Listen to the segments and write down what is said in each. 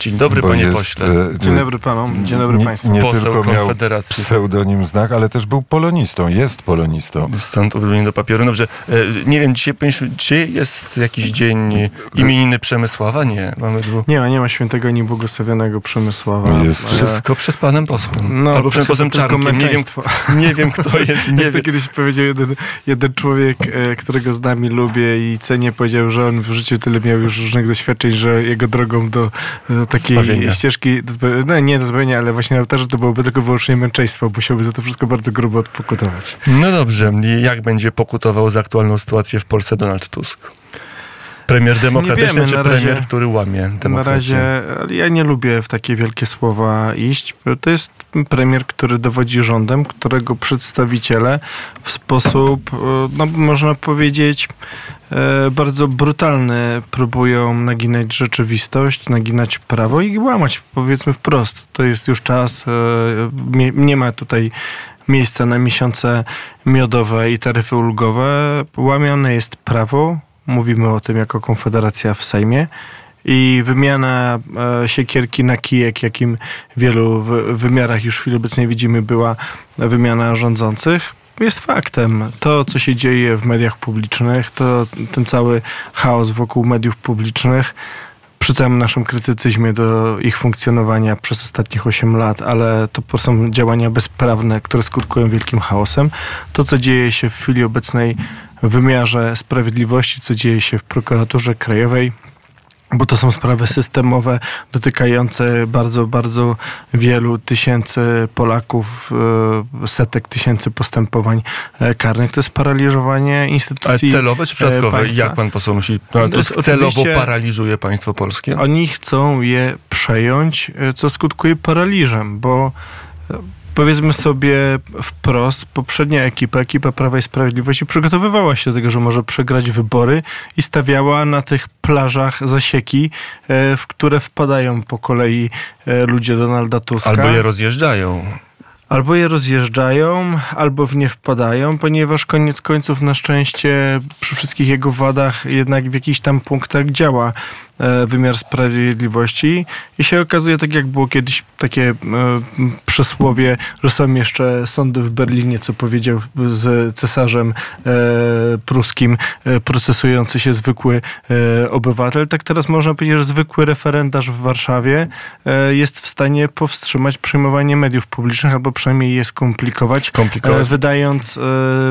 Dzień dobry, panie jest, pośle. e, Dzień dobry panom, dzień dobry nie, państwu. Nie Poseł tylko miał Konfederacji. pseudonim znak, ale też był polonistą, jest polonistą. Stąd uwielbienie do papieru. Dobrze, e, nie wiem, dzisiaj czy jest jakiś dzień imieniny Przemysława? Nie, mamy dwóch. Nie ma, nie ma świętego ani błogosławionego Przemysława. Jest Wszystko przed panem posłem. No, Albo przed posłem Czarnkiem. Nie wiem, nie wiem, kto jest, nie to wiem. kiedyś powiedział jeden, jeden człowiek, e, którego znam i lubię i cenię, powiedział, że on w życiu tyle miał już różnych doświadczeń, że jego drogą do takiej Zbawienia. ścieżki, do zbawienia, no nie do zbawienia, ale właśnie na ołtarze to byłoby tylko wyłącznie męczeństwo. Musiałby za to wszystko bardzo grubo odpokutować. No dobrze, jak będzie pokutował za aktualną sytuację w Polsce Donald Tusk? Premier demokratyczny wiemy, czy razie- premier, który łamie demokrację? Na razie ale ja nie lubię w takie wielkie słowa iść. To jest premier, który dowodzi rządem, którego przedstawiciele w sposób, e, no można powiedzieć, e, bardzo brutalny próbują naginać rzeczywistość, naginać prawo i łamać, powiedzmy wprost. To jest już czas, e, nie, nie ma tutaj miejsca na miesiące miodowe i taryfy ulgowe. Łamiane jest prawo, mówimy o tym jako Konfederacja w Sejmie. I wymiana e, siekierki na kijek, jakim w wielu wy- wymiarach już w chwili obecnej widzimy, była wymiana rządzących, jest faktem. To, co się dzieje w mediach publicznych, to ten cały chaos wokół mediów publicznych, przy całym naszym krytycyzmie do ich funkcjonowania przez ostatnich 8 lat, ale to są działania bezprawne, które skutkują wielkim chaosem. To, co dzieje się w chwili obecnej wymiarze sprawiedliwości, co dzieje się w prokuraturze krajowej, bo to są sprawy systemowe dotykające bardzo, bardzo wielu tysięcy Polaków, e, setek tysięcy postępowań e, karnych. To jest paraliżowanie Ale instytucji celowe czy e, przypadkowe? państwa. Jak pan poseł myśli? Tusk celowo paraliżuje państwo polskie? Oni chcą je przejąć, co skutkuje paraliżem, bo powiedzmy sobie wprost, poprzednia ekipa, ekipa Prawa i Sprawiedliwości przygotowywała się do tego, że może przegrać wybory i stawiała na tych plażach zasieki, e, w które wpadają po kolei e, ludzie Donalda Tuska. Albo je rozjeżdżają. Albo je rozjeżdżają, albo w nie wpadają, ponieważ koniec końców na szczęście przy wszystkich jego wadach jednak w jakichś tam punktach działa wymiar sprawiedliwości i się okazuje, tak jak było kiedyś takie e, przysłowie, że są jeszcze sądy w Berlinie, co powiedział z cesarzem e, pruskim e, procesujący się zwykły e, obywatel, tak teraz można powiedzieć, że zwykły referendarz w Warszawie e, jest w stanie powstrzymać przyjmowanie mediów publicznych albo przynajmniej je skomplikować, Skomplikować. e, wydając e,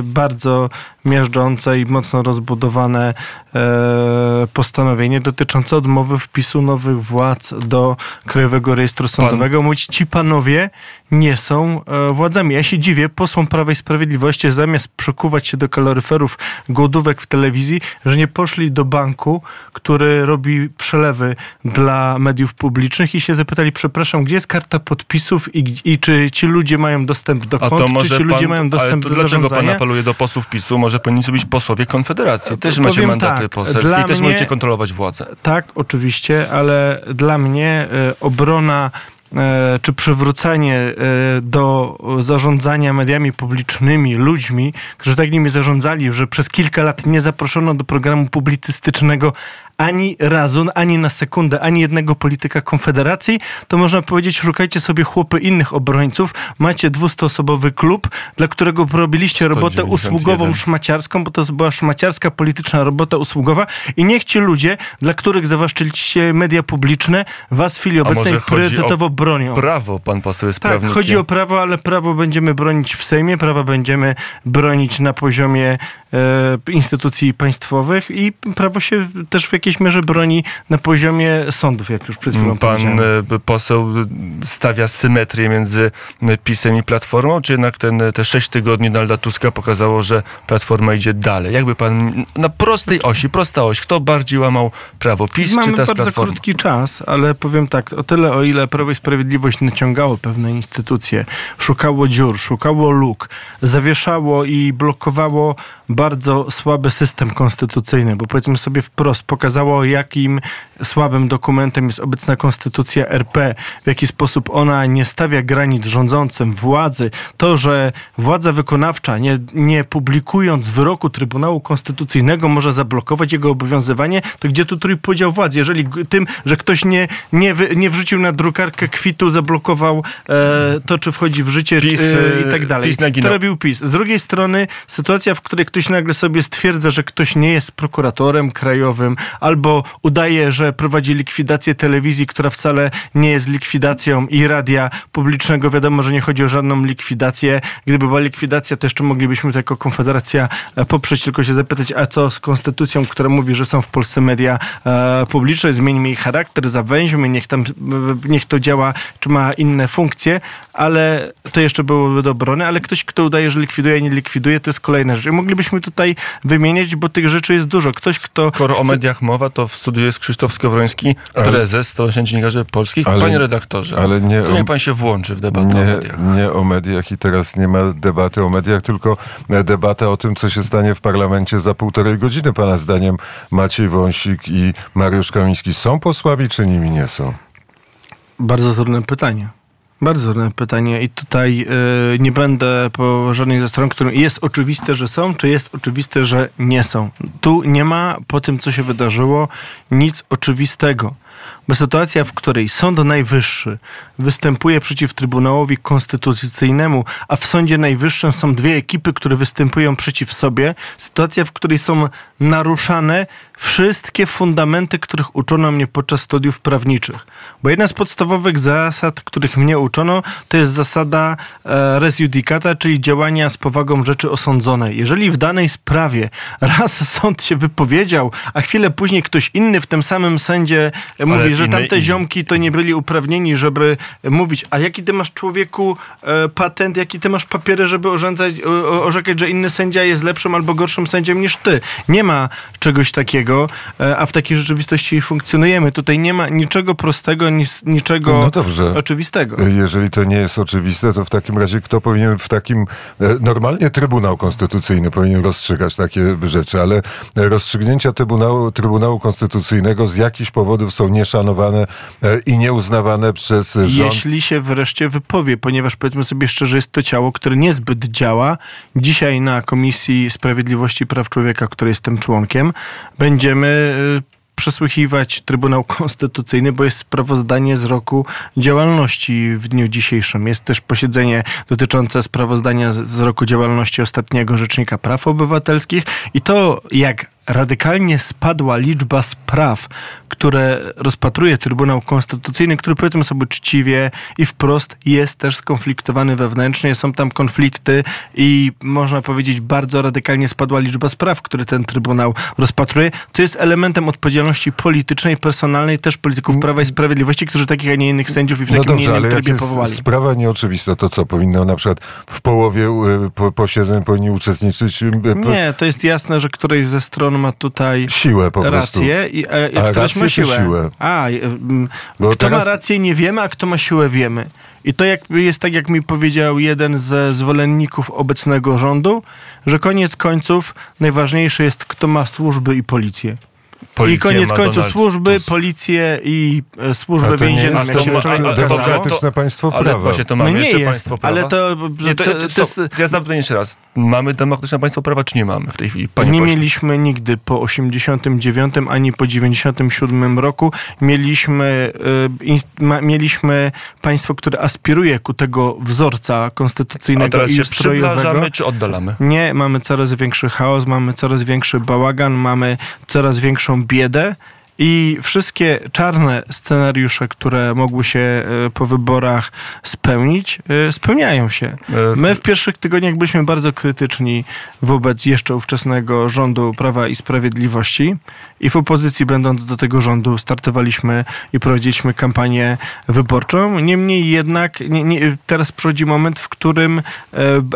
bardzo miażdżące i mocno rozbudowane e, postanowienie dotyczące odmowy wpisu nowych władz do Krajowego Rejestru Sądowego. Mówić, ci panowie nie są e, władzami. Ja się dziwię posłom Prawa i Sprawiedliwości, zamiast przekuwać się do kaloryferów głodówek w telewizji, że nie poszli do banku, który robi przelewy dla mediów publicznych i się zapytali, przepraszam, gdzie jest karta podpisów i, i czy ci ludzie mają dostęp do kont, czy ci ludzie pan, mają ale dostęp do dlaczego pan zarządzania? apeluje do posłów PiSu? Może powinni być posłowie Konfederacji. Też Powiem macie mandaty tak, poselskie i też mnie- możecie kontrolować władzę. Tak, oczywiście, ale dla mnie e, obrona e, czy przywrócenie e, do zarządzania mediami publicznymi ludźmi, którzy tak nimi zarządzali, że przez kilka lat nie zaproszono do programu publicystycznego ani razu, ani na sekundę, ani jednego polityka Konfederacji, to można powiedzieć, szukajcie sobie chłopy innych obrońców, macie dwustoosobowy klub, dla którego robiliście robotę 191. usługową szmaciarską, bo to była szmaciarska polityczna robota usługowa i niech ci ludzie, dla których zawłaszczyliście media publiczne, was w chwili obecnej priorytetowo bronią. Prawo, pan poseł jest Tak, prawnikiem. chodzi o prawo, ale prawo będziemy bronić w Sejmie, prawa będziemy bronić na poziomie e, instytucji państwowych i prawo się też w jakiejś mierze broni na poziomie sądów, jak już przed chwilą Pan e, poseł stawia symetrię między e, PiSem i Platformą, czy jednak ten, te sześć tygodni Donalda Tuska pokazało, że Platforma idzie dalej? Jakby pan na prostej osi, prosta oś, kto bardziej łamał prawo? PiS Mamy czy bardzo Platforma? krótki czas, ale powiem tak, o tyle o ile Prawo i Sprawiedliwość naciągało pewne instytucje, szukało dziur, szukało luk, zawieszało i blokowało bardzo słaby system konstytucyjny, bo powiedzmy sobie wprost, pokazało pokazało, jakim słabym dokumentem jest obecna konstytucja RP, w jaki sposób ona nie stawia granic rządzącym władzy. To, że władza wykonawcza, nie, nie publikując wyroku Trybunału Konstytucyjnego, może zablokować jego obowiązywanie, to gdzie tu trójpodział władz? Jeżeli tym, że ktoś nie, nie, wy, nie wrzucił na drukarkę kwitu, zablokował e, to, czy wchodzi w życie PiS, czy, i e, tak dalej. PiS. To robił PiS. Z drugiej strony sytuacja, w której ktoś nagle sobie stwierdza, że ktoś nie jest prokuratorem krajowym, albo udaje, że prowadzi likwidację telewizji, która wcale nie jest likwidacją i radia publicznego. Wiadomo, że nie chodzi o żadną likwidację. Gdyby była likwidacja, to jeszcze moglibyśmy to jako Konfederacja e, poprzeć, tylko się zapytać, a co z konstytucją, która mówi, że są w Polsce media e, publiczne, zmieńmy jej charakter, zawęźmy, niech tam, e, niech to działa, czy ma inne funkcje, ale to jeszcze byłoby do obrony, ale ktoś, kto udaje, że likwiduje, nie likwiduje, to jest kolejna rzecz. I moglibyśmy tutaj wymieniać, bo tych rzeczy jest dużo. Ktoś, kto... Skoro o chce- mediach mowa, to w studiu jest Krzysztof Skowroński, prezes Stowarzyszenia Dziennikarzy Polskich. Ale- Panie redaktorze, ale nie to o- niech pan się włączy w debatę o Nie, mediach. nie o mediach i teraz nie ma debaty o mediach, tylko e, debata o tym, co się stanie w parlamencie za półtorej godziny. Pana zdaniem Maciej Wąsik i Mariusz Kamiński są posłami, czy nimi nie są? Bardzo trudne pytanie. Bardzo trudne pytanie i tutaj y, nie będę po żadnej ze stron, którym jest oczywiste, że są, czy jest oczywiste, że nie są. Tu nie ma po tym, co się wydarzyło, nic oczywistego. Bo sytuacja, w której Sąd Najwyższy występuje przeciw Trybunałowi Konstytucyjnemu, a w Sądzie Najwyższym są dwie ekipy, które występują przeciw sobie, sytuacja, w której są naruszane wszystkie fundamenty, których uczono mnie podczas studiów prawniczych. Bo jedna z podstawowych zasad, których mnie uczono, to jest zasada e, res judicata, czyli działania z powagą rzeczy osądzonej. Jeżeli w danej sprawie raz sąd się wypowiedział, a chwilę później ktoś inny w tym samym sędzie mówi, że tamte ziomki to nie byli uprawnieni, żeby mówić, a jaki ty masz człowieku e, patent, jaki ty masz papiery, żeby orzędzać, orzekać, że inny sędzia jest lepszym albo gorszym sędzią niż ty. Nie ma czegoś takiego, e, a w takiej rzeczywistości funkcjonujemy. Tutaj nie ma niczego prostego, nic, niczego No dobrze. oczywistego. Jeżeli to nie jest oczywiste, to w takim razie kto powinien w takim... e, Normalnie Trybunał Konstytucyjny powinien rozstrzygać takie rzeczy, ale rozstrzygnięcia Trybunału, Trybunału Konstytucyjnego z jakichś powodów są nieszanowane e, i nieuznawane przez rząd. Jeśli się wreszcie wypowie, ponieważ powiedzmy sobie szczerze, jest to ciało, które niezbyt działa. Dzisiaj na Komisji Sprawiedliwości i Praw Człowieka, której jestem członkiem, będziemy y, przesłuchiwać Trybunał Konstytucyjny, bo jest sprawozdanie z roku działalności w dniu dzisiejszym. Jest też posiedzenie dotyczące sprawozdania z, z roku działalności ostatniego Rzecznika Praw Obywatelskich i to, jak radykalnie spadła liczba spraw, które rozpatruje Trybunał Konstytucyjny, który powiedzmy sobie uczciwie i wprost jest też skonfliktowany wewnętrznie. Są tam konflikty i można powiedzieć bardzo radykalnie spadła liczba spraw, które ten Trybunał rozpatruje, co jest elementem odpowiedzialności politycznej, personalnej też polityków Prawa i Sprawiedliwości, którzy takich, a nie innych sędziów i w No takim, dobrze, nie innym trybie jest powołali. sprawa nieoczywista, to co? Powinno na przykład w połowie y, po, posiedzeń powinni uczestniczyć y, Nie, to jest jasne, że którejś ze stron ma tutaj siłę po prostu. rację i, a, i A rację ma siłę. siłę? A, Bo kto teraz- ma rację nie wiemy, a kto ma siłę wiemy. I to jak, jest tak, jak mi powiedział jeden ze zwolenników obecnego rządu, że koniec końców najważniejsze jest, kto ma służby i policję. I Policję koniec końców służby, Tusk. policję i e, A służbę to nie więzienną, jest jak się to- wczoraj ale- to dobrze, okazało. demokratyczne państwo Ale prawa. właśnie to No mamy nie jeszcze jest, państwo prawa. ale to, że Nie, to, to, to, to jest, Ja zadam pytanie jeszcze raz. Mamy demokratyczne państwo prawa, czy nie mamy w tej chwili? Panie nie pośle? mieliśmy nigdy po 89 ani po 97 roku. Mieliśmy, y, ins- ma, mieliśmy państwo, które aspiruje ku tego wzorca A konstytucyjnego teraz i się przybliżamy, czy oddalamy? Nie, mamy coraz większy chaos, mamy coraz większy bałagan, mamy coraz biedę. I wszystkie czarne scenariusze, które mogły się e, po wyborach spełnić, e, spełniają się. E, My w pierwszych tygodniach byliśmy bardzo krytyczni wobec jeszcze ówczesnego rządu Prawa i Sprawiedliwości i w opozycji będąc do tego rządu startowaliśmy i prowadziliśmy kampanię wyborczą. Niemniej jednak nie, nie, teraz przychodzi moment, w którym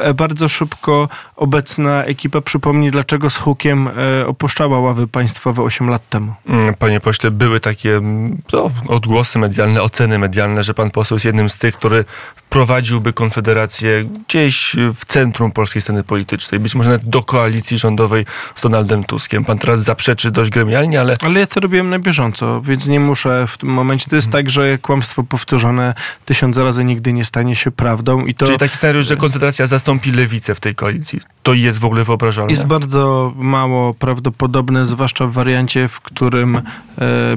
e, bardzo szybko obecna ekipa przypomni, dlaczego z hukiem e, opuszczała ławy państwowe 8 lat temu. Mm, Panie pośle, były takie mm, no, odgłosy medialne, oceny medialne, że pan poseł jest jednym z tych, który wprowadziłby Konfederację gdzieś w centrum polskiej sceny politycznej, być może nawet do koalicji rządowej z Donaldem Tuskiem. Pan teraz zaprzeczy dość gremialnie, ale Ale ja to robiłem na bieżąco, więc nie muszę w tym momencie. To jest Mhm. tak, że kłamstwo powtórzone tysiąc razy nigdy nie stanie się prawdą i to czyli taki scenariusz, że Konfederacja zastąpi lewicę w tej koalicji. To jest w ogóle wyobrażalne? jest bardzo mało prawdopodobne, zwłaszcza w wariancie, w którym e,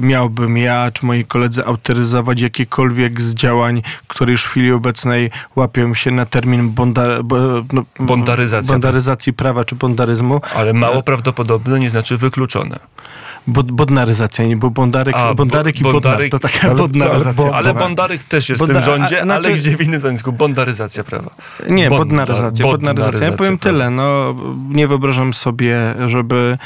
miałbym ja czy moi koledzy autoryzować jakiekolwiek z działań, które już w chwili obecnej łapią się na termin no, Bondaryzacja. bondaryzacji prawa czy bondaryzmu. Ale mało prawdopodobne nie znaczy wykluczone. Bod, bodnaryzacja, nie, bo bondarek, A, bo- bondarek i bodnar bondarek- to taka ale- bodnaryzacja. ale bo- Ale. Bondaryk też jest Bonda- w tym rządzie, a- znaczy- ale gdzie w innym stanowisku. Bondaryzacja prawa. Nie, Bodna- bodnaryzacja. Bodnaryzacja. Ja powiem prawa. tyle, no nie wyobrażam sobie, żeby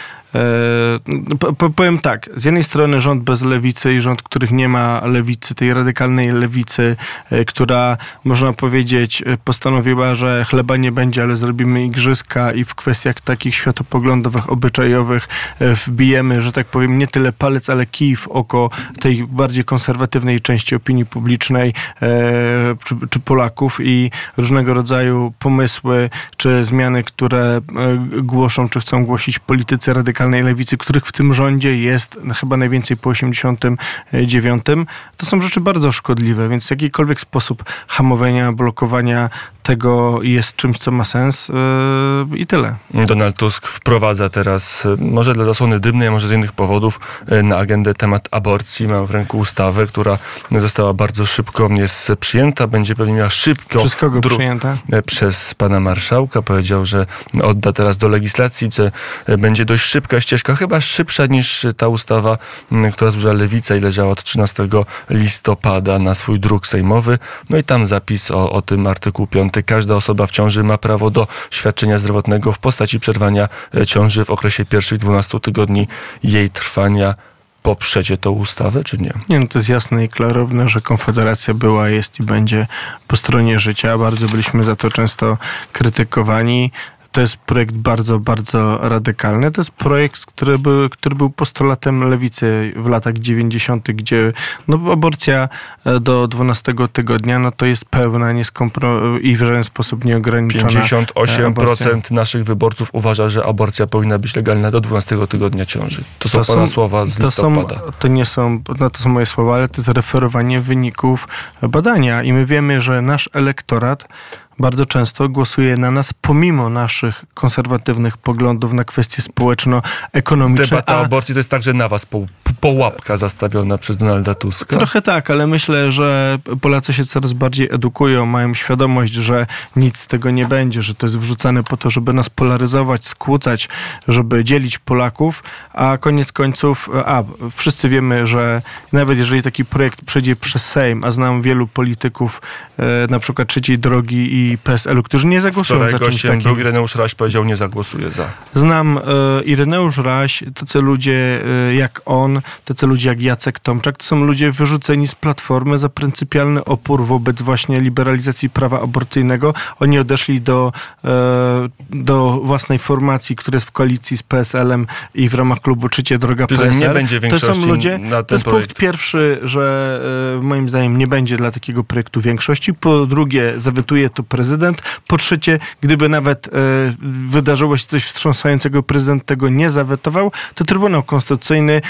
powiem tak, z jednej strony rząd bez lewicy i rząd, których nie ma lewicy, tej radykalnej lewicy, e, która można powiedzieć e, postanowiła, że chleba nie będzie, ale zrobimy igrzyska i w kwestiach takich światopoglądowych, obyczajowych e, wbijemy, że tak powiem, nie tyle palec, ale kij w oko tej bardziej konserwatywnej części opinii publicznej e, czy, czy Polaków i różnego rodzaju pomysły czy zmiany, które e, głoszą, czy chcą głosić politycy radykalnej lewicy, których w tym rządzie jest chyba najwięcej po 89, to są rzeczy bardzo szkodliwe, więc jakikolwiek sposób hamowania, blokowania tego jest czymś, co ma sens e, i tyle. Donald Tusk wprowadza teraz, e, może dla zasłony dymnej, może z innych powodów, e, na agendę temat aborcji. Ma w ręku ustawę, która została bardzo szybko jest przyjęta. Będzie pewnie miała szybko... Przez kogo przyjęta? przez pana marszałka. Powiedział, że odda teraz do legislacji, że będzie dość szybka ścieżka, chyba szybsza niż ta ustawa, która złożyła lewica i leżała od 13 listopada na swój druk sejmowy. No i tam zapis o, o tym artykuł 5. Każda osoba w ciąży ma prawo do świadczenia zdrowotnego w postaci przerwania e, ciąży w okresie pierwszych 12 tygodni jej trwania. Poprzecie tą ustawę, czy nie? Nie, no to jest jasne i klarowne, że Konfederacja była, jest i będzie po stronie życia. Bardzo byliśmy za to często krytykowani. To jest projekt bardzo, bardzo radykalny. To jest projekt, który był, który był postulatem lewicy w latach 90., gdzie no, aborcja e, do 12 tygodnia no, to jest pełna nieskompro- i w żaden sposób nieograniczona. e, aborcja. 58% naszych wyborców uważa, że aborcja powinna być legalna do 12 tygodnia ciąży. To są pana słowa z to są, listopada. to nie są, no to są moje słowa, ale to jest referowanie wyników badania i my wiemy, że nasz elektorat bardzo często głosuje na nas pomimo naszych konserwatywnych poglądów na kwestie społeczno-ekonomiczne. Debata o a aborcji to jest także na was po, połapka zastawiona przez Donalda Tuska. Trochę tak, ale myślę, że Polacy się coraz bardziej edukują, mają świadomość, że nic z tego nie będzie, że to jest wrzucane po to, żeby nas polaryzować, skłócać, żeby dzielić Polaków, a koniec końców, a wszyscy wiemy, że nawet jeżeli taki projekt przejdzie przez Sejm, a znam wielu polityków, e, na przykład Trzeciej Drogi i PSL-u, którzy nie zagłosują Wczoraj za czymś takim. był Ireneusz Raś, powiedział nie zagłosuje za. Znam e, Ireneusz Raś, tacy ludzie e, jak on, tacy ludzie jak Jacek Tomczak, to są ludzie wyrzuceni z platformy za pryncypialny opór wobec właśnie liberalizacji prawa aborcyjnego. Oni odeszli do, e, do własnej formacji, która jest w koalicji z PSL-em i w ramach klubu Trzecia Droga Czyli PSL. nie będzie to większości są ludzie, na to ten jest projekt. punkt pierwszy, że e, moim zdaniem nie będzie dla takiego projektu większości. Po drugie, zawetuje to prezydent. Po trzecie, gdyby nawet e, wydarzyło się coś wstrząsającego, prezydent tego nie zawetował, to Trybunał Konstytucyjny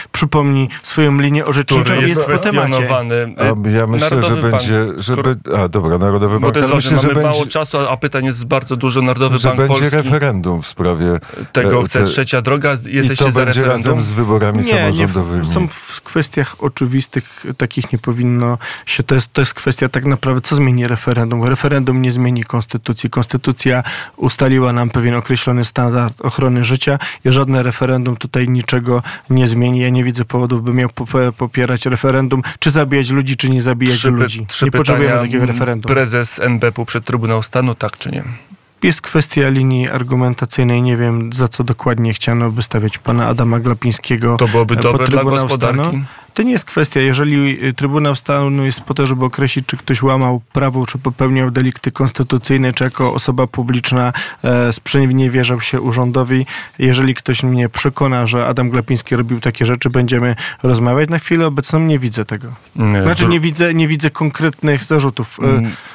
przypomni swoją linię orzeczniczą Który i jest jest po temacie. A ja myślę, Narodowy że Bank, będzie, że skoro- be, a dobra, Narodowy Bo Bank, to jest myślę, mamy mało będzie, czasu, a pytań jest bardzo dużo. Narodowy że Bank będzie Polski referendum w sprawie tego e, chce. te- Trzecia droga, i jesteście to za będzie referendum? razem z wyborami Nie, nie, samorządowymi. są w kwestiach oczywistych, takich nie powinno się, to jest, to jest kwestia tak naprawdę, co zmieni referendum? Referendum nie zmieni konstytucji. Konstytucja ustaliła nam pewien określony standard ochrony życia i żadne referendum tutaj niczego nie zmieni. Ja nie widzę powodów, by miał popierać referendum, czy zabijać ludzi, czy nie zabijać Trzy, ludzi. trzy nie potrzebujemy takiego referendum. Prezes NBP przed Trybunał Stanu, tak czy nie? Jest kwestia linii argumentacyjnej. Nie wiem, za co dokładnie chciano by stawiać pana Adama Glapińskiego To byłoby pod dobre dla gospodarki? Stanu. To nie jest kwestia, jeżeli y, Trybunał Stanu jest po to, żeby określić, czy ktoś łamał prawo, czy popełniał delikty konstytucyjne, czy jako osoba publiczna e, sprzeniewierzał się urzędowi. Jeżeli ktoś mnie przekona, że Adam Glapiński robił takie rzeczy, będziemy rozmawiać. Na chwilę obecną nie widzę tego. Nie, Znaczy nie widzę, nie widzę konkretnych zarzutów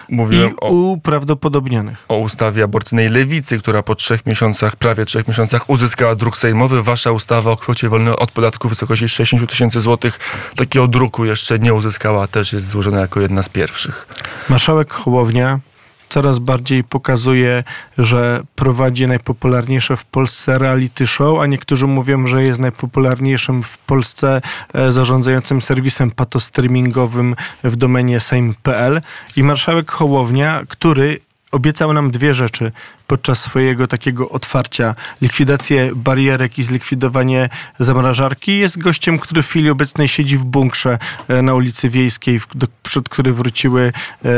Mm, i Mówiłem o, uprawdopodobnionych. o ustawie aborcyjnej lewicy, która po trzech miesiącach, prawie trzech miesiącach uzyskała druk sejmowy. Wasza ustawa o kwocie wolnej od podatku w wysokości 60 tysięcy złotych takiego druku jeszcze nie uzyskała, też jest złożona jako jedna z pierwszych. Marszałek Hołownia coraz bardziej pokazuje, że prowadzi najpopularniejsze w Polsce reality show, a niektórzy mówią, że jest najpopularniejszym w Polsce e, zarządzającym serwisem patostreamingowym w domenie sejm.pl i marszałek Hołownia, który obiecał nam dwie rzeczy podczas swojego takiego otwarcia. Likwidację barierek i zlikwidowanie zamrażarki. Jest gościem, który w chwili obecnej siedzi w bunkrze e, na ulicy Wiejskiej, przed który wróciły e,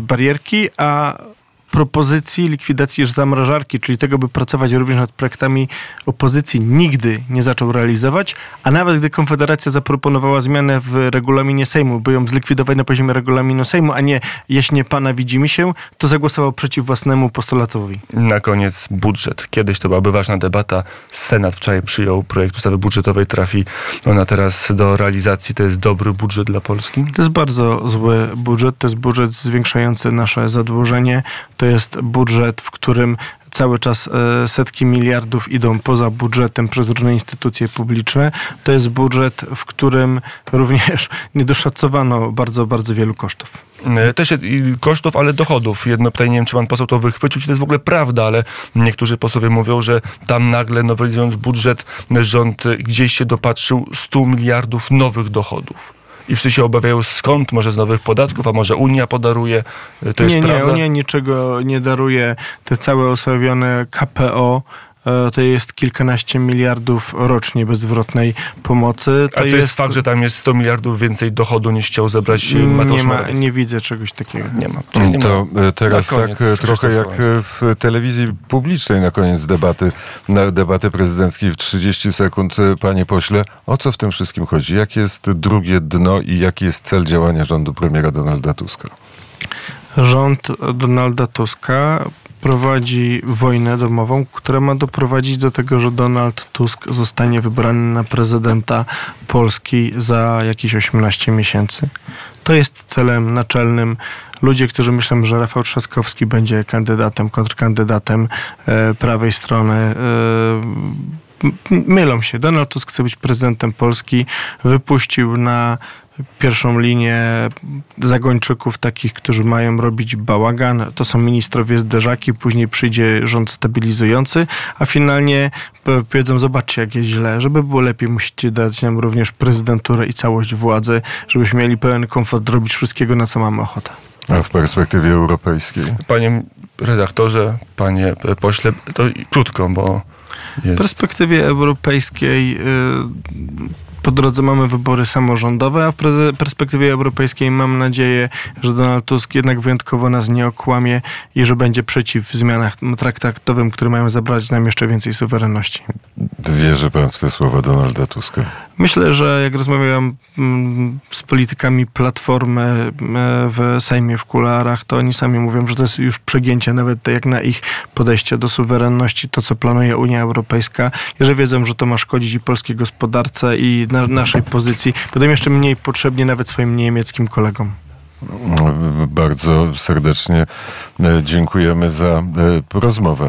barierki, a propozycji likwidacji zamrażarki, czyli tego, by pracować również nad projektami opozycji, nigdy nie zaczął realizować, a nawet gdy Konfederacja zaproponowała zmianę w regulaminie Sejmu, by ją zlikwidować na poziomie regulaminu Sejmu, a nie jaśnie pana widzi mi się, to zagłosował przeciw własnemu postulatowi. Na koniec budżet. Kiedyś to byłaby ważna debata. Senat wczoraj przyjął projekt ustawy budżetowej, trafi ona teraz do realizacji. To jest dobry budżet dla Polski? To jest bardzo zły budżet. To jest budżet zwiększający nasze zadłużenie. To jest budżet, w którym cały czas e, setki miliardów idą poza budżetem przez różne instytucje publiczne. To jest budżet, w którym również nie doszacowano bardzo, bardzo wielu kosztów. E, Też kosztów, ale dochodów. Jedno pytanie, nie wiem, czy pan poseł to wychwycił, czy to jest w ogóle prawda, ale niektórzy posłowie mówią, że tam nagle nowelizując budżet, rząd gdzieś się dopatrzył 100 miliardów nowych dochodów. I wszyscy się obawiają skąd, może z nowych podatków, a może Unia podaruje. E, To jest nie, nie, prawda? Unia niczego nie daruje. Te całe osławione KPO to jest kilkanaście miliardów rocznie bezzwrotnej pomocy. A to jest, fakt, że tam jest 100 miliardów więcej dochodu niż chciał zebrać e, Mateusz nie, ma, Morawiecki. nie widzę czegoś takiego. Nie ma. Czyli nie To ma. e, teraz tak koniec, e, trochę jak e, w telewizji publicznej na koniec debaty, na debaty prezydenckiej w 30 sekund. E, Panie pośle, o co w tym wszystkim chodzi? Jakie jest drugie dno i jaki jest cel działania rządu premiera Donalda Tuska? Rząd Donalda Tuska prowadzi wojnę domową, która ma doprowadzić do tego, że Donald Tusk zostanie wybrany na prezydenta Polski za jakieś 18 miesięcy. To jest celem naczelnym. Ludzie, którzy myślą, że Rafał Trzaskowski będzie kandydatem, kontrkandydatem e, prawej strony, e, mylą się. Donald Tusk chce być prezydentem Polski. Wypuścił na pierwszą linię zagończyków, takich, którzy mają robić bałagan. To są ministrowie zderzaki, później przyjdzie rząd stabilizujący, a finalnie powiedzą, zobaczcie jak jest źle. Żeby było lepiej, musicie dać nam również prezydenturę i całość władzy, żebyśmy mieli pełen komfort robić wszystkiego, na co mamy ochotę. A w perspektywie europejskiej? Panie redaktorze, panie pośle, to krótko, bo W perspektywie europejskiej y, po drodze mamy wybory samorządowe, a w perspektywie europejskiej mam nadzieję, że Donald Tusk jednak wyjątkowo nas nie okłamie i że będzie przeciw zmianach traktatowym, które mają zabrać nam jeszcze więcej suwerenności. Wierzy pan w te słowa Donalda Tuska? Myślę, że jak rozmawiam mm, z politykami Platformy e, w Sejmie w kularach, to oni sami mówią, że to jest już przegięcie nawet jak na ich podejście do suwerenności, to co planuje Unia Europejska, że wiedzą, że to ma szkodzić i polskiej gospodarce i na naszej pozycji. Będą jeszcze mniej potrzebnie nawet swoim niemieckim kolegom. Bardzo serdecznie e, dziękujemy za e, rozmowę.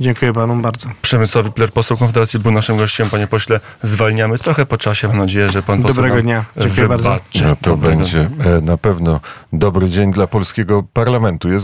Dziękuję panu bardzo. Przemysław Wipler, poseł Konfederacji, był naszym gościem. Panie pośle, zwalniamy trochę po czasie. Mam nadzieję, że pan poseł Dobrego nam dnia. Dziękuję bardzo. wybaczy. No to Dobrego będzie e, na pewno dobry dzień dla polskiego parlamentu. Jest